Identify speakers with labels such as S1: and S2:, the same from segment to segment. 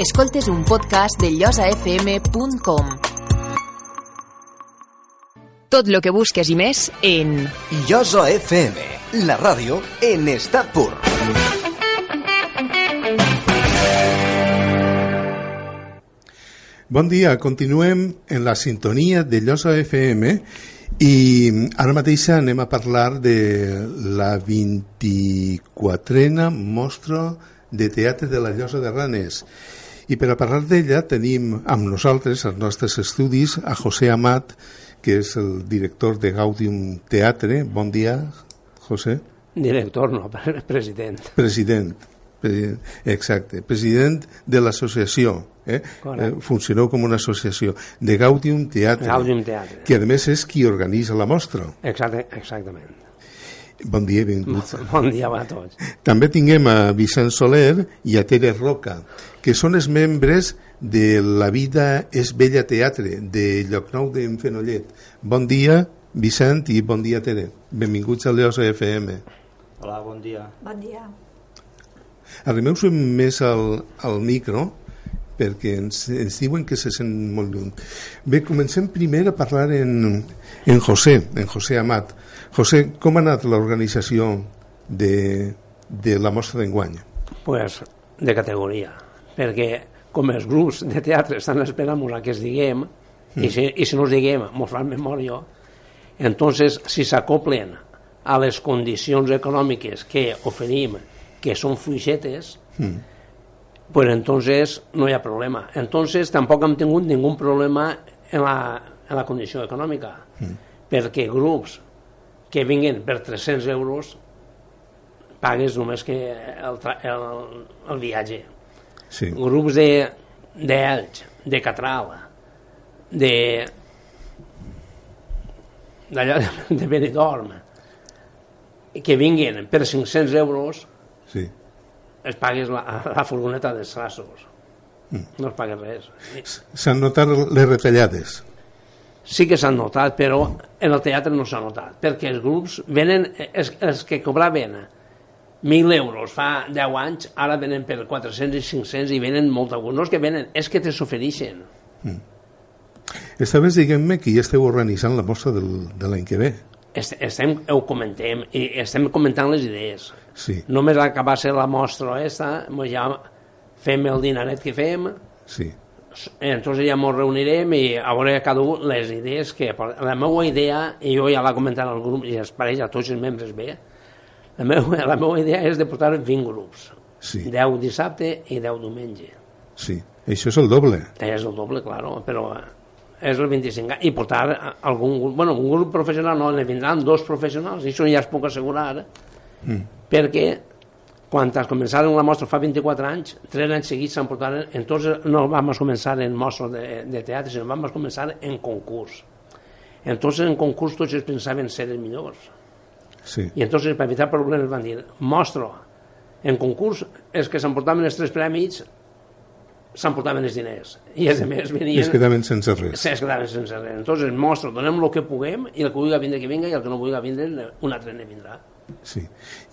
S1: Escoltes un podcast de llosafm.com. Tot lo que busques i més en
S2: Llosa FM, la ràdio en estat pur.
S3: Bon dia, continuem en la sintonia de Llosa FM i ara mateix anem a parlar de la 24a mostra de teatre de la Llosa de Ranes. I per a parlar d'ella tenim amb nosaltres, als nostres estudis, a José Amat, que és el director de Gaudium Teatre. Bon dia, José.
S4: Director, no, president.
S3: President, president exacte, president de l'associació. Eh? eh? Funcioneu com una associació de Gaudium Teatre.
S4: Gaudium Teatre.
S3: Que a més és qui organitza la mostra.
S4: Exacte, exactament.
S3: Bon dia, benvinguts.
S4: Bon dia a tots.
S3: També tinguem a Vicent Soler i a Tere Roca, que són els membres de La vida és bella teatre, de Llocnou d'en Fenollet. Bon dia, Vicent, i bon dia, Tere. Benvinguts a l'EOS FM.
S5: Hola, bon dia.
S6: Bon dia.
S3: Arrimeu-se més al, al micro, perquè ens, ens diuen que se sent molt lluny. Bé, comencem primer a parlar en, en José, en José Amat. José, com ha anat l'organització de, de la mostra d'enguany?
S4: Pues de categoria, perquè com els grups de teatre estan esperant a que es diguem, mm. i, si, i si no els diguem, mos fan memòria, entonces, si s'acoplen a les condicions econòmiques que oferim, que són fluixetes, mm. Pues entonces no hi ha problema. Entonces tampoc hem tingut ningú problema en la, en la condició econòmica, mm. perquè grups que vinguin per 300 euros pagues només que el, el, el viatge.
S3: Sí.
S4: Grups de d'Elx, de Catral, de d'allà de, de Benidorm, que vinguin per 500 euros
S3: sí.
S4: Es pagues la, la furgoneta de Sassos. Mm. No es paga res.
S3: S'han notat les retallades?
S4: sí que s'han notat, però en el teatre no s'ha notat, perquè els grups venen, els, els que cobraven 1.000 euros fa 10 anys, ara venen per 400 i 500 i venen molt alguns. No és que venen, és que te s'ofereixen. Mm.
S3: Estaves diguem-me que ja esteu organitzant la mostra del, de l'any que ve.
S4: Estem, ho comentem, i estem comentant les idees.
S3: Sí.
S4: Només acabar-se la mostra aquesta, ja fem el dinaret que fem,
S3: sí
S4: entonces ja ens reunirem i a veure cada un les idees que... La meva idea, i jo ja l'he comentat al grup i es pareix a tots els membres bé, la meva, la meva idea és de portar 20 grups.
S3: Sí.
S4: 10 dissabte i 10 diumenge.
S3: Sí, això és el doble.
S4: És el doble, claro, però és el 25 i portar algun grup, bueno, un grup professional no, ne vindran dos professionals, i això ja es puc assegurar, mm. perquè quan es començaren la mostra fa 24 anys, tres anys seguits s'han portat, entonces no vam començar en mostra de, de teatre, sinó vam començar en concurs. Entonces en concurs tots es pensaven ser els millors.
S3: Sí.
S4: I entonces per evitar problemes van dir, mostra, en concurs és que s'emportaven els tres premis s'emportaven els diners i els altres venien...
S3: I es quedaven sense res.
S4: Es quedaven sense res. Entonces, mostra, donem el que puguem i el que vulgui vindre que vinga i el que no vulgui vindre un altre ne vindrà.
S3: Sí.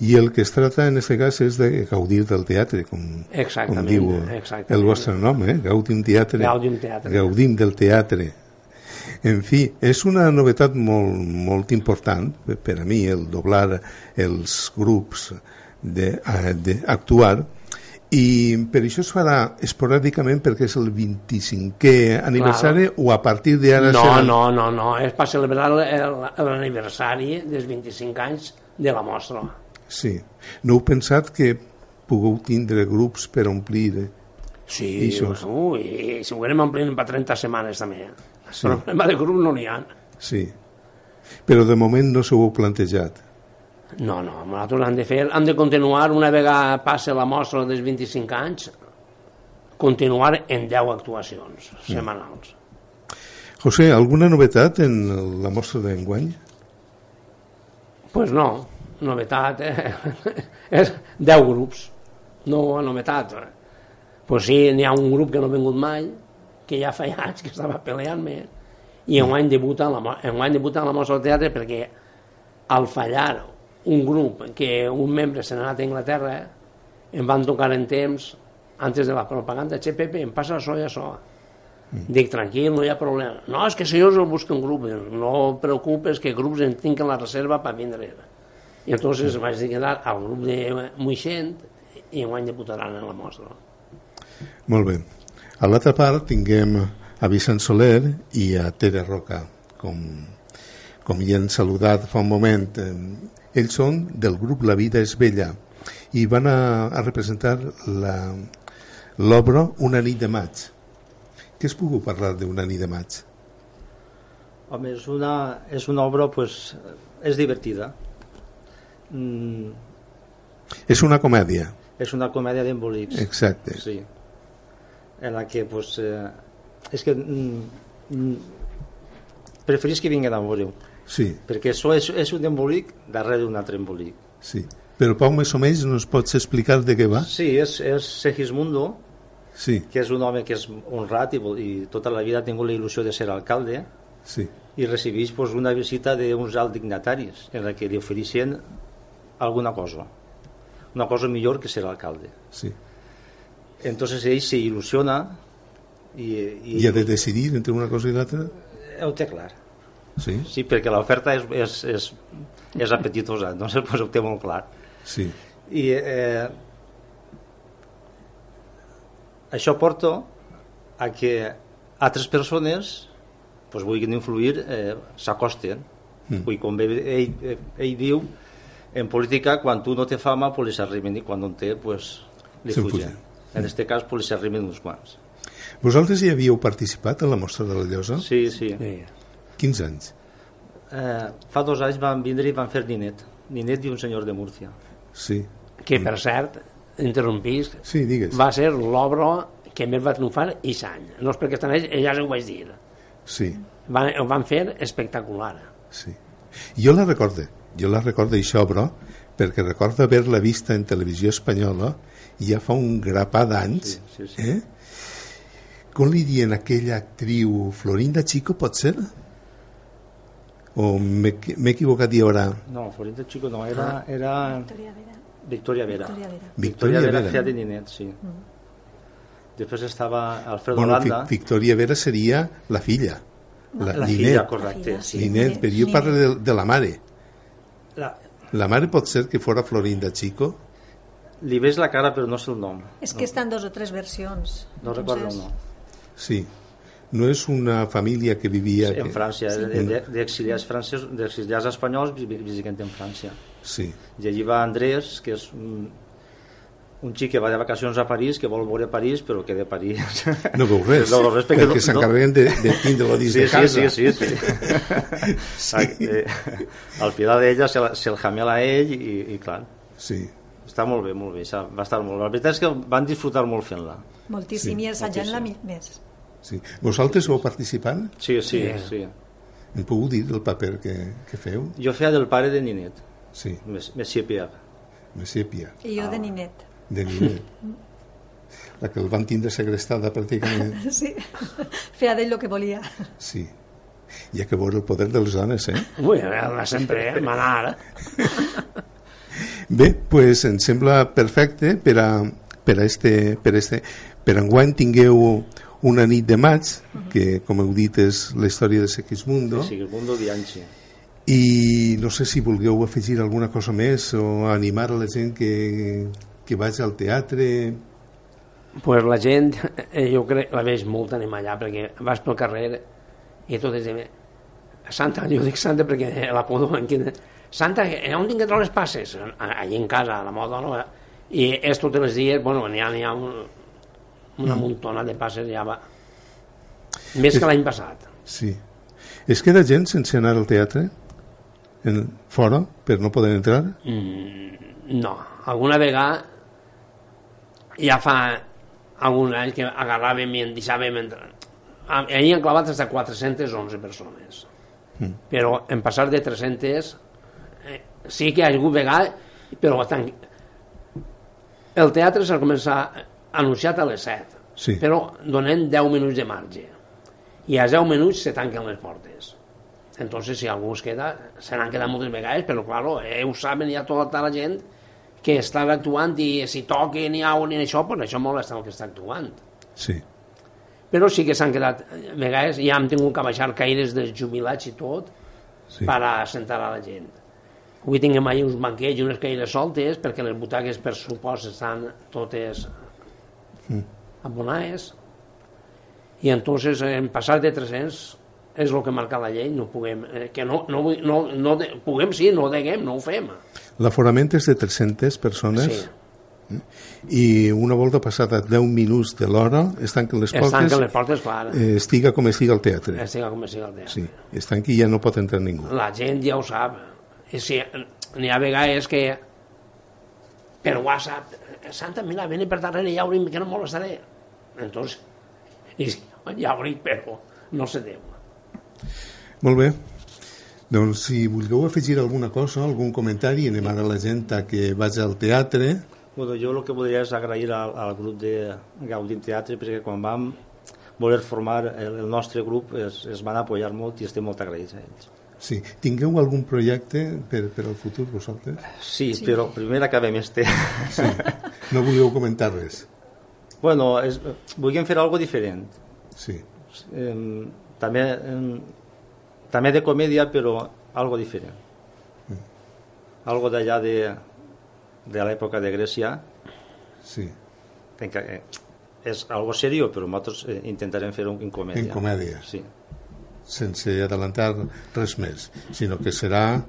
S3: I el que es trata en aquest cas és de gaudir del teatre, com, com diu
S4: exactament.
S3: el vostre nom, eh? Gaudim Teatre.
S4: Gaudim Teatre.
S3: Gaudim del teatre. En fi, és una novetat molt, molt important per a mi el doblar els grups d'actuar i per això es farà esporàdicament perquè és el 25è aniversari claro. o a partir d'ara
S4: no,
S3: serà...
S4: No, no, no, és per celebrar l'aniversari dels 25 anys de la mostra.
S3: Sí. No heu pensat que pugueu tindre grups per omplir
S4: Sí, ui, i si ho anem omplint per 30 setmanes també. Sí. Però problema de grup no n'hi ha.
S3: Sí. Però de moment no s'ho heu plantejat.
S4: No, no, nosaltres hem de fer, hem de continuar una vegada passe la mostra dels 25 anys, continuar en 10 actuacions mm. setmanals.
S3: José, alguna novetat en la mostra d'enguany?
S4: Pues no, novetat, eh? és 10 grups, no novetat. Pues sí, n'hi ha un grup que no ha vingut mai, que ja fa anys que estava peleant-me, i en any debuta en la, en any debuta en la mostra de teatre perquè al fallar un grup que un membre se n'ha anat a Anglaterra em van tocar en temps antes de la propaganda, che, Pepe, em passa això i això. Mm. Dic, tranquil, no hi ha problema. No, és que si jo el busco un grup, no preocupes que grups en tinc en la reserva per vindre. I entonces mm. vaig quedar al grup de Moixent i enguany deputaran en la mostra.
S3: Molt bé. A l'altra part tinguem a Vicent Soler i a Tere Roca, com, com ja han saludat fa un moment. Ells són del grup La vida és bella i van a, a representar l'obra Una nit de maig. Què es puc parlar d'Una nit de maig?
S5: Home, és una, és una obra, pues, és divertida. Mm.
S3: És una comèdia.
S5: És una comèdia d'embolics.
S3: Exacte.
S5: Sí. En la que, pues, eh, és que mm, mm, preferís que vinguen a veure-ho.
S3: Sí.
S5: Perquè això és, és un embolic darrere d'un altre embolic.
S3: Sí. Però poc més o menys nos pots explicar de què va?
S5: Sí, és, és Segismundo,
S3: sí.
S5: que és un home que és honrat i, i tota la vida ha tingut la il·lusió de ser alcalde
S3: sí.
S5: i recibeix pues, una visita d'uns alts dignataris en la que li ofereixen alguna cosa una cosa millor que ser alcalde
S3: sí.
S5: entonces ell se il·lusiona i,
S3: i, I ha de decidir entre una cosa i l'altra?
S5: Ho té clar.
S3: Sí?
S5: Sí, perquè l'oferta és, és, és, és apetitosa, doncs pues ho té molt clar.
S3: Sí.
S5: I eh, això porta a que altres persones pues, vulguin influir, eh, s'acosten. Mm. Vull, com ell, ell, ell diu, en política, quan tu no té fama, pues, li s'arriben, i quan no en té, pues, li fugen. En aquest cas, pues, li s'arriben uns quants.
S3: Vosaltres hi havíeu participat a la mostra de la Llosa?
S5: Sí, sí.
S4: Sí.
S3: Quins anys?
S5: Eh, fa dos anys van vindre i van fer Ninet. Ninet i un senyor de Múrcia.
S3: Sí.
S4: Que, per cert, interrompís,
S3: Sí, digues.
S4: va ser l'obra que més va triomfar i any. No és perquè estan ells, ja ho vaig dir.
S3: Sí,
S4: Van, ho van fer espectacular.
S3: sí. Jo la recorde, jo la recorde això, obra, perquè recordo haver-la vista en televisió espanyola ja fa un grapà d'anys,
S5: Sí, sí, sí.
S3: eh? Com li dien aquella actriu Florinda Chico, pot ser? O m'he m'he equivocat i ara?
S5: No, Florinda Chico no, era, era
S6: Victoria Vera.
S5: Victoria Vera.
S6: Victoria Vera.
S3: Victoria Vera.
S5: de Ninet, sí. Després estava Alfredo
S3: Bueno,
S5: Landa.
S3: Victoria Vera seria la filla, la,
S5: la
S3: Ninet.
S5: filla, correcte.
S6: La filla,
S5: Sí.
S6: sí.
S3: Ninet, però jo parlo de, de la mare.
S5: La,
S3: La mare pot ser que fora Florinda Chico?
S5: li veig la cara però no sé el nom.
S6: És que estan dos o tres versions.
S5: No recordo el nom.
S3: Sí. No és una família que vivia...
S5: En
S3: que...
S5: França, de- de- d'exiliats francesos, d'exiliats espanyols vi- visiten en França.
S3: Sí,
S5: I allí va Andrés, que és un, un xic que va de vacacions a París, que vol veure París, però que de París...
S3: no veu res,
S5: No veu res perquè
S3: perquè
S5: no-
S3: s'encarreguen de, de tindre-lo dins
S5: Sí,
S3: de casa.
S5: sí, sí, sí, sí. sí. Eh, al final d'ella se, la- se el jamela a ell i, i clar,
S3: Sí,
S5: està molt bé, molt bé, va estar molt bé. La veritat és que van disfrutar molt fent-la.
S6: Moltíssim,
S3: Sí,
S6: i assajant-la més.
S3: sí. Vosaltres vau participar?
S5: Sí, sí,
S4: Sí.
S5: sí.
S3: Em podeu dir el paper que, que feu?
S5: Jo feia del pare de Ninet,
S3: Sí,
S5: Monsieur Pierre.
S3: Monsieur Pierre,
S6: I jo de ninet.
S3: de Ninet. La que el van tindre segrestada pràcticament.
S6: Sí, feia d'ell el que volia.
S3: Sí. Hi ha que veure el poder de les dones, eh?
S4: Ui, a veure, sempre, eh? manar.
S3: Bé, pues em sembla perfecte per a, per a este, per a este, per enguany tingueu una nit de maig, que com heu dit és la història de Segismundo,
S5: Sí, el mundo Bianchi.
S3: I no sé si vulgueu afegir alguna cosa més o animar a la gent que, que vagi al teatre.
S4: pues la gent, eh, jo crec, la veig molt animar allà, perquè vas pel carrer i tot és de... Santa, jo dic Santa perquè la podo en quina... Santa, eh, on tinc que trobar les passes? Allí en casa, a la moda, no? I és tots els dies, bueno, n'hi ha, ha un, una muntona de passes ja va. Més que l'any passat.
S3: Sí. Es queda gent sense anar al teatre? En, fora, per no poder entrar?
S4: Mm, no, alguna vegada ja fa algun any que agarràvem i en deixàvem entrar. Ahir han clavat fins a 411 persones.
S3: Mm.
S4: Però en passar de 300 eh, sí que hi ha hagut vegada, però tan... el teatre s'ha començat anunciat a les 7,
S3: Sí.
S4: però donem 10 minuts de marge. I a 10 minuts se tanquen les portes. Entonces, si algú es queda, se n'han quedat moltes vegades, però, claro, eh, ho saben ja tota la gent que estava actuant i si toquen ni au ni això, pues això molesta el que està actuant.
S3: Sí.
S4: Però sí que s'han quedat, a vegades ja hem tingut que baixar caires dels jubilats i tot
S3: Sí.
S4: per a sentar a la gent. Avui tinguem ahir uns banquets i unes caires soltes perquè les butaques per supost estan totes abonades i entonces en passar de 300 és el que marca la llei, no puguem, eh, que no, no, no, no de, puguem sí, no ho deguem, no ho fem.
S3: L'aforament és de 300 persones
S4: Sí,
S3: i una volta passada 10 minuts de l'hora es tanquen les
S4: es
S3: portes,
S4: tanquen les portes, clar,
S3: eh, estiga com estiga el teatre.
S4: estiga com estiga el dia.
S3: Sí, es tanqui i ja no pot entrar ningú.
S4: La gent ja ho sap. I si, n'hi ha vegades que per WhatsApp, Santa, mira, vine per darrere, ja obrim, que no molestaré. Entonces, i ja obrim, però no se deu.
S3: Molt bé. Doncs si vulgueu afegir alguna cosa, algun comentari, anem ara la gent a que vagi al teatre.
S5: Bueno, jo el que voldria és agrair al, al grup de Gaudim Teatre perquè quan vam voler formar el, el nostre grup es, es van apoyar molt i estem molt agraïts a ells.
S3: Sí. Tingueu algun projecte per, per al futur, vosaltres?
S5: Sí, sí. però primer acabem este.
S3: Sí. No volíeu comentar res?
S5: bueno, és, volíem fer algo diferent.
S3: Sí.
S5: Eh, també, també de comèdia, però algo diferent. Algo d'allà de, de l'època de Grècia,
S3: Sí.
S5: eh, és algo serio, però nosaltres eh, intentarem fer-ho en comèdia.
S3: En comèdia.
S5: Sí.
S3: Sense adelantar res més, sinó que serà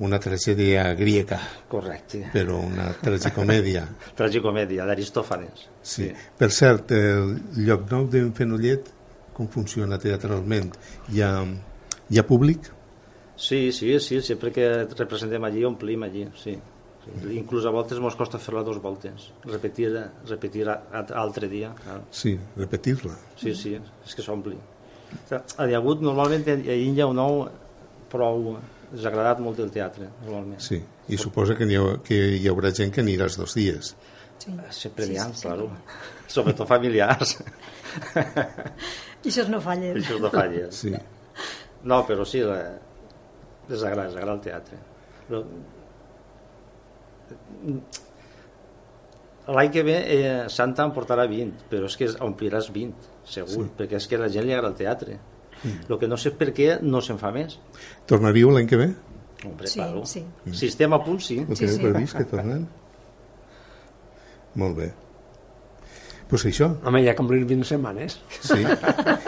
S3: una tragèdia griega,
S5: Correcte.
S3: però una tragicomèdia.
S5: Tragicomèdia d'Aristòfanes.
S3: Sí. Per cert, el lloc nou d'en Fenollet, com funciona teatralment? Hi ha, hi ha públic?
S5: Sí, sí, sí, sempre que representem allí omplim allí, sí. sí. Inclús a voltes ens costa fer-la dos voltes, repetir, repetir altre dia. Clar.
S3: Sí, repetir-la.
S5: Sí, sí, és que s'ompli. Ha hagut, normalment, a Illa o nou, prou ens ha agradat molt el teatre, normalment.
S3: Sí, i suposa que, hi ha, que hi haurà gent que anirà els dos dies.
S6: Sí.
S5: Sempre n'hi ha,
S6: sí, sí,
S5: claro. Sobretot familiars.
S6: I això no fallen.
S5: Això no falla.
S3: Sí.
S5: No, però sí, la... les agrada, les agrada el teatre. Però... L'any que ve eh, Santa en portarà 20, però és que ompliràs 20, segur, sí. perquè és que a la gent li agrada el teatre. El que no sé per què no se'n fa més.
S3: Tornaríeu l'any que ve?
S5: Hombre,
S6: Sí,
S5: claro.
S6: sí.
S5: Si estem a punt, sí.
S3: Ho
S6: Sí, sí.
S3: previst que tornen? Molt bé. Pues això,
S4: Home, ja complir 20 setmanes.
S3: sí.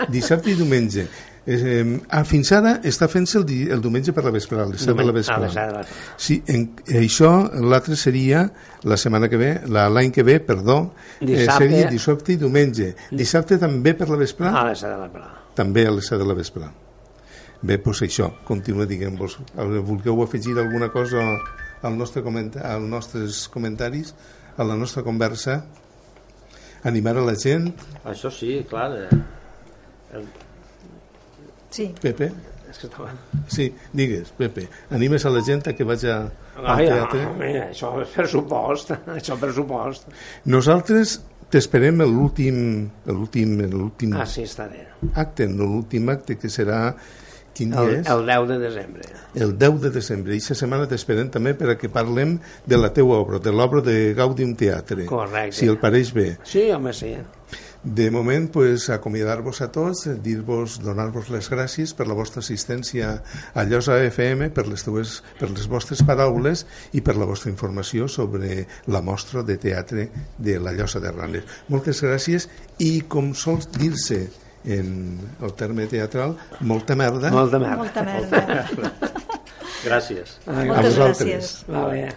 S3: Dissabte i diumenge. Eh, ah, fins ara està fent-se el, di- el diumenge per la vesprada, les 7 de la
S4: A les
S3: vesprada.
S4: set de la vesprada.
S3: Sí, en, això, l'altre seria la setmana que ve, la- l'any que ve, perdó, eh,
S4: Dissabte.
S3: seria dissabte i diumenge. Dissabte també per la vesprada?
S4: A les 7 de la vesprada.
S3: També a les 7 de la vesprada. Bé, doncs això, continua, diguem-vos. Vulgueu afegir alguna cosa al nostre comenta als nostres comentaris, a la nostra conversa? Animar a la gent?
S5: Això sí, clar. Eh, el,
S6: Sí.
S3: Pepe?
S4: És que estava...
S3: Sí, digues, Pepe. Animes a la gent a que vagi al
S4: Ai,
S3: teatre?
S4: home, això és pressupost, això és pressupost.
S3: Nosaltres t'esperem l'últim l'últim l'últim
S4: Ah, sí,
S3: acte, no l'últim acte que serà quin dia
S4: El,
S3: és?
S4: el 10 de desembre.
S3: el 10 de desembre. I aquesta setmana t'esperem també per a que parlem de la teua obra, de l'obra de Gaudium Teatre.
S4: Correcte.
S3: Si el pareix bé.
S4: Sí, home, sí.
S3: De moment, pues, acomiadar-vos a tots, dir-vos, donar-vos les gràcies per la vostra assistència a Llosa FM, per les, teues, per les vostres paraules i per la vostra informació sobre la mostra de teatre de la Llosa de Ranes. Moltes gràcies i, com sol dir-se en el terme teatral, molta merda
S4: Molta merda.
S6: Molta merda.
S5: gràcies.
S4: Ai,
S3: a
S6: Moltes
S3: vosaltres.
S6: gràcies.
S4: Va bé.